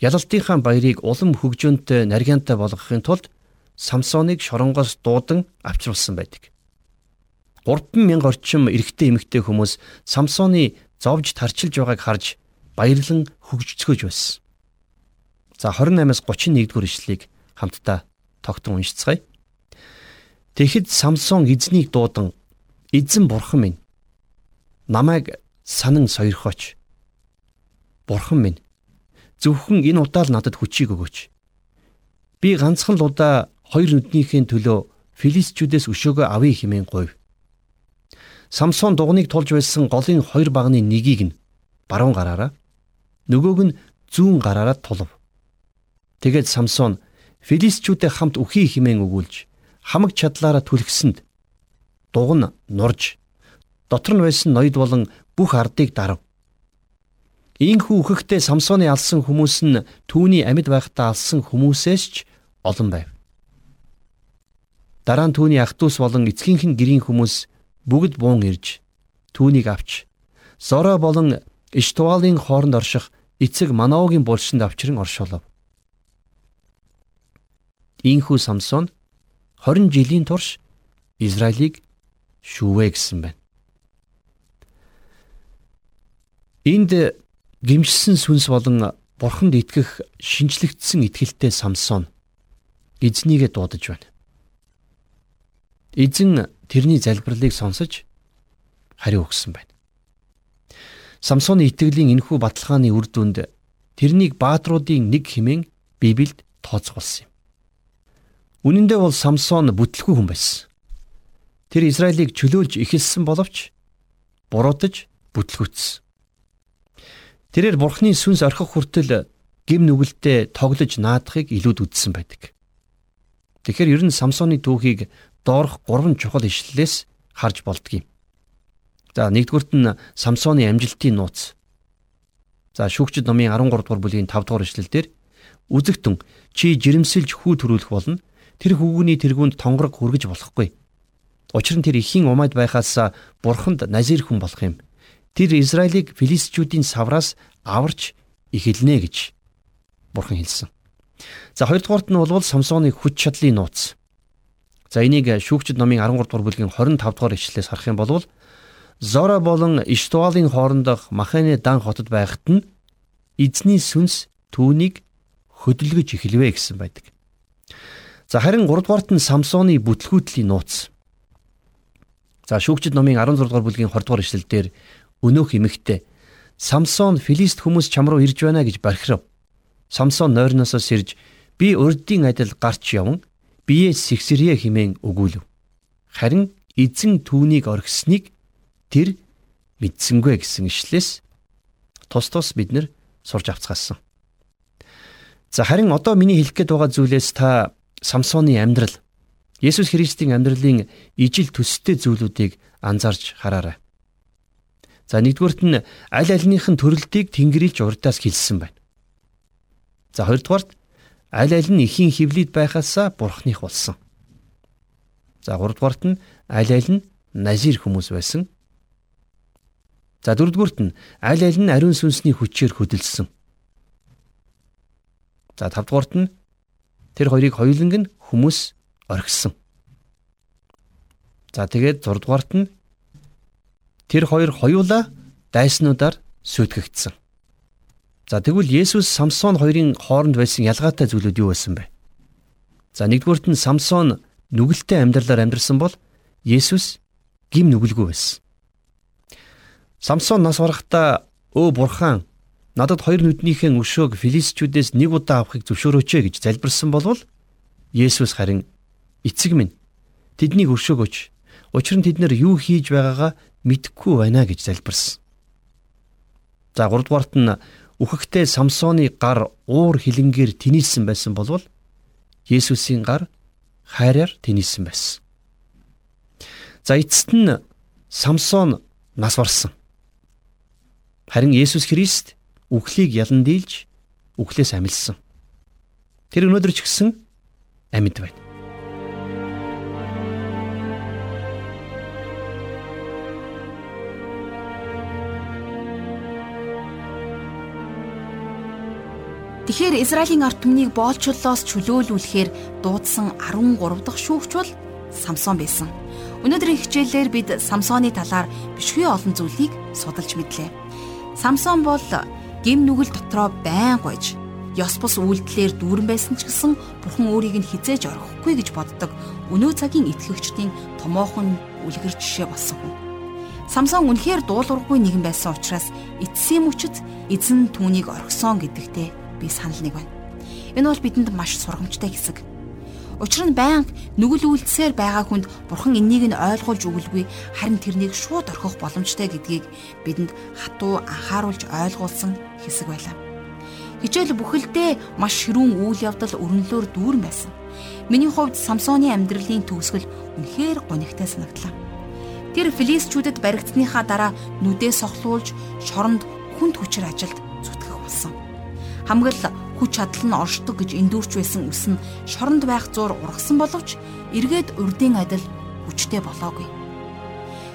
ялалтынхаа баярыг улам хөгжөөнтэй нарийнтай болгохын тулд Самсоныг шоронгоос дуудан авчруулсан байдаг. 3000 орчим эрэгтэй эмэгтэй хүмүүс Самсоны зовж тарчилж байгааг харж баярлан хөгжцгөөж байсан. За 28-аас 31-р ишлэгийг хамтдаа тогтон уншицгаая. Тэгэхэд Самсон эзнийг дуудан эзэн бурхан минь намайг санан сойрхооч Бурхан минь зөвхөн энэ удаа л надад хүчийг өгөөч. Би ганцхан л удаа хоёр нүднийхээ төлөө филистчүүдээс өшөөгөө авъя хэмээн гуйв. Самсон дугныг тулж байсан голын хоёр багны нэгийг нь баруун гараараа нөгөөг нь зүүн гараараа тулав. Тэгээд Самсон филистчүүдэд хамт үхий хэмээн өгүүлж хамаг чадлаараа түлхсэнд дуг нь нурж дотор нь байсан ноёд болон бүх ардыг дарав. Ийхүү үхэхдээ Самсоны алсан хүмүүс нь түүний амьд байхдаа алсан хүмүүсээс ч олон байв. Дараа нь түүний ах トゥ ус болон эцгийнхэн гэрийн хүмүүс бүгд буун ирж түүнийг авч Зора болон Иштуалын хооронд орших эцэг Манаогийн булшинд авчран оршуулав. Ийхүү Самсон 20 жилийн турш Израилийг шүүвэ гэсэн байна. Энд гимжсэн сүнс болон бурханд итгэх шинжлэгдсэн итгэлтэй Самсон эзнийгээ дуудаж байна. Эзэн тэрний залбирлыг сонсож хариу өгсөн байна. Самсоны итгэлийн энэхүү баталгааны үр дүнд тэрнийг баатруудын нэг хэмээн Библиэд тооцоолсон юм. Үнэн дээр бол Самсон бүтлгүй хүн байсан. Тэр Израилийг чөлөөлж эхэлсэн боловч буруудаж бүтлгүйтсэн. Тэрээр бурхны сүнс орхих хүртэл гим нүгэлтэд тоглож наадахыг илүүд үздсэн байдаг. Тэгэхээр ер нь Самсоны түүхийг доорх гурван чухал ишлэлээс харж болдгийм. За нэгдүгüрт нь Самсоны амжилтын нууц. За шүүгчд номын 13 дугаар бүлгийн 5 дугаар ишлэлдэр үзэгтэн чи жирэмсэлж хүү төрүүлэх болно. Тэр хүүгний тэргүүнд тонгорог хүргэж болохгүй. Учир нь тэр ихийн умайд байхаас бурханд назир хүн болох юм. Тэр Израилийг филистчүүдийн савраас аварч эхэлнэ гэж бурхан хэлсэн. За хоёрдугаарт нь бол Самсоны хүч чадлын нууц. За энийг шүүгчд номын 13 дугаар бүлгийн 25 дугаар ишлэлээс харах юм бол Зора болон Иштуалын хоорондох Маханы дан хотод байхад нь эзний сүнс түүнийг хөдөлгөж эхэлвэ гэсэн байдаг. За харин 3 дугаарт нь Самсоны бүтлгүүтлийн нууц. За шүүгчд номын 16 дугаар бүлгийн 20 дугаар ишлэлдэр өнөөх эмэгтэй Самсон Филист хүмүүс чам руу ирж байна гэж бархирав. Самсон нойрноосоо сэрж би урдын адил гарч яван бие сэгсэрье химэн өгүүлв. Харин эзэн түүнийг орхисныг тэр мэдсэнгүй гэсэн ишлээс тус тус бид нар сурж авцгаасан. За харин одоо миний хэлэх гээд байгаа зүйлээс та Самсоны амьдрал Есүс Христийн амьдралын ижил төстэй зүйлүүдийг анзаарч хараарай. За нэгдүгürt нь аль альнийхэн төрөлтийг Тэнгэрлж урдаас хэлсэн байна. За хоёрдугаарт аль аль нь ихийн хөвлөд байхаасаа бурхных болсон. За гуравдугаарт нь аль аль нь назир хүмүүс байсан. За дөрөвдүгürt нь аль аль нь ариун сүнсний хүчээр хөдөлсөн. За тавдугаарт нь тэр хоёрыг хоёуланг нь хүмүүс орхисон. За тэгээд зурдугаарт нь тэр хоёр хоёулаа дайснуудаар сүйтгэгдсэн. За тэгвэл Есүс Самсон хоёрын хооронд байсан ялгаатай зүйлүүд юу байсан бэ? За нэгдүгürt нь Самсон нүгэлтэй амьдралаар амьдарсан бол Есүс гим нүгэлгүй байсан. Самсон нас барахтаа өө бурхан надад хоёр нүднийхэн өшөөг филистчүүдээс нэг удаа авахыг зөвшөөрөөч гэж залбирсан болвол Есүс харин эцэг минь тэднийг өршөөгөөч. Учир нь тэд нар юу хийж байгаагаа мэдэхгүй байна гэж залбирсан. За 3 дугаарт нь үхэхтэй Самсоны гар уур хилэнгээр тэнийсэн байсан болвол Есүсийн гар хайраар тэнийсэн байсан. За эцэст нь Самсон нас барсан. Харин Есүс Христ үхлийг ялан дийлж үхлээс амилсан. Тэр өнөөдөр ч гэсэн амьд байна. Тэгэхээр Израилийн ард түмнийг боолчлолоос чөлөөлүүлэхээр дуудсан 13 дахь шүүгч бол Самсон байсан. Өнөөдрийн хичээлээр бид Самсоны талаар бишгүй олон зүйлийг судалж мэдлээ. Самсон бол гим нүгэл дотроо байн гойж ёс бус үйлдэлээр дүүрэн байсан ч гэсэн бурхан өөрийг нь хизээж орхихгүй гэж боддог өнөө цагийн итгэгчдийн томоохон үлгэр жишээ болсон хүн. Самсон үнэхээр дуулуургүй нэгэн байсан учраас эцсийн мөчөд эзэн түүнийг орхисон гэдэгтээ би санал нэг байна. Энэ бол бидэнд маш сургамжтай хэсэг. Учир нь байнга нүгэл үйлдсээр байгаа хүнд бурхан энэнийг нь ойлгуулж өгөлгүй харин тэрнийг шууд орхих боломжтой гэдгийг бидэнд хатуу анхааруулж ойлгуулсан хэсэг байлаа. Хичээл бүхэлдээ маш ширүүн үйл явдал өрнөлөөр дүүрэн байсан. Миний хувьд Самсоны амьдралын төгсгөл үнэхээр гонигтай санагдлаа. Тэр филистчүүдэд баригдсныхаа дараа нүдээ сохлуулж шоронд хүнд хүчээр ажилд. Хамгал хүч чадал нь оршдог гэж эндүрч байсан үс нь шоронд байх зуур ургасан боловч эргээд урдын адил хүчтэй болоогүй.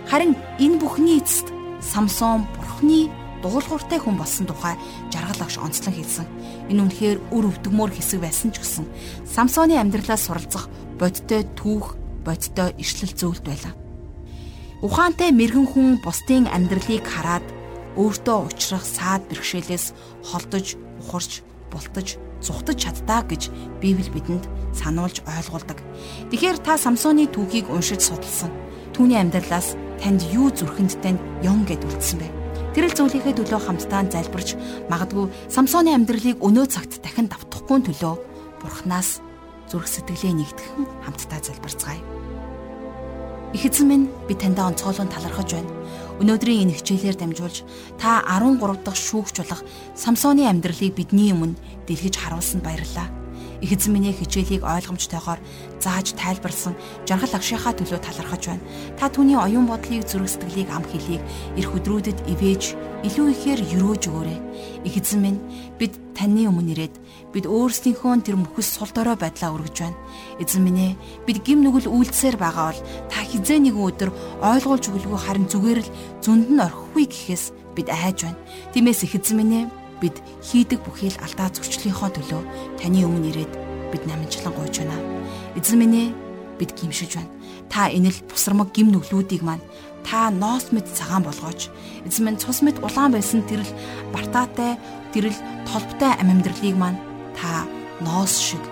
Харин энэ бүхний эцэст Самсон бурхны дуулууртай хүн болсон тухай жаргал агш онцлон хэлсэн. Энэ үнэхээр үр өвдгмөр хэсэг байсан ч гэсэн Самсоны амьдралаас суралцах бодтой түүх, бодтой ишлэл зөвлөлт байлаа. Ухаантай мэрэгэн хүн бусдын амьдралыг хараад өөртөө учрах саад бэрхшээлээс холдож, ухарч бултаж зүхтаж чаддаа гэж Библи бидэнд сануулж ойлгуулдаг. Тэгэхээр та Самсоны түүхийг уншиж судалсан. Түүний амьдралаас танд юу зүрхэнд тань ён гэд үлдсэн бэ? Тэрэл зүйлийнхээ төлөө хамтдаа залбирч магадгүй Самсоны амьдралыг өнөө цагт дахин давтахгүй төлөө Бурханаас зүрх сэтгэлээ нэгтгэн хамтдаа залбирцгаая. Их эзэн минь би таньдаа онцгойлон талархаж байна. Өнөөдрийн энэ хичээлээр дамжуулж та 13 дахь шүүгч болох Самсоны амьдралыг бидний өмнө дэлгэж харуулсанд баярлалаа. Эзэн минь хичээлийг ойлгомжтойгоор зааж тайлбарлсан жаргал агшийнхаа төлөө талархаж байна. Та түүний оюун бодлыг зүрх сэтгэлийг ам хэлийг эх өдрүүдэд ивэж илүү ихээр юрөөж өгөөрэй. Их эзэн минь бид таны өмнө ирээд бид өөрсдийнхөө тэр мөхөс сул дорой байдлаа өргөж байна. Эзэн минь ээ бид гим нүгэл үйлдсээр байгаа бол та хизээ нэгэн өдөр ойлгуулж өгөлгүй харин зүгээр л зүнд нь орхихгүй гэхээс бид айж байна. Тиймээс их эзэн минь ээ бид хийдэг бүхий л алдаа зөрчлийнхоо төлөө таны өмнө ирээд бид намжлан гуйж байна. Эзэн минь ээ бид гимшиж байна. Та энэ л бусрамг гим нүглүүдийг маань та ноос мэд цагаан болгооч. Эзэн минь цус мэд улаан байсан тэрл бартаатай тэрл толбтой ам амьдралыг маань та ноос шиг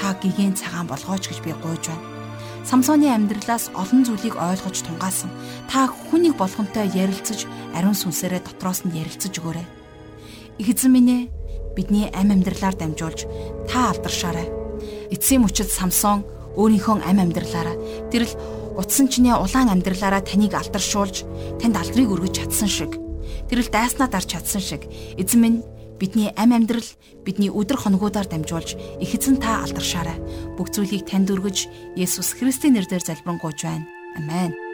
та гигэн цагаан болгооч гэж би гуйж байна. Самсоны амьдралаас олон зүйлийг ойлгож тунгаасан. Та хүнийг болгонтой ярилцаж, ариун сүнсээрээ дотроос нь ярилцаж өгөөрэй. Эзэн минь ээ, бидний ам амьдралаар дамжуулж та алдаршаарай. Эцсийн мөчөд Самсон өөрийнхөө ам амьдралаараа тэрл утсан чиний улаан амьдралаараа таныг алдаршуулж танд алдрыг өргөж чадсан шиг тэрл дайснаа дарж чадсан шиг эзэн минь бидний ам амьдрал бидний өдр хоногудаар дамжуулж их эзэн та алдаршаарай. Бүх зүйлийг танд өргөж Есүс Христийн нэрээр залбирanгуйж байна. Амен.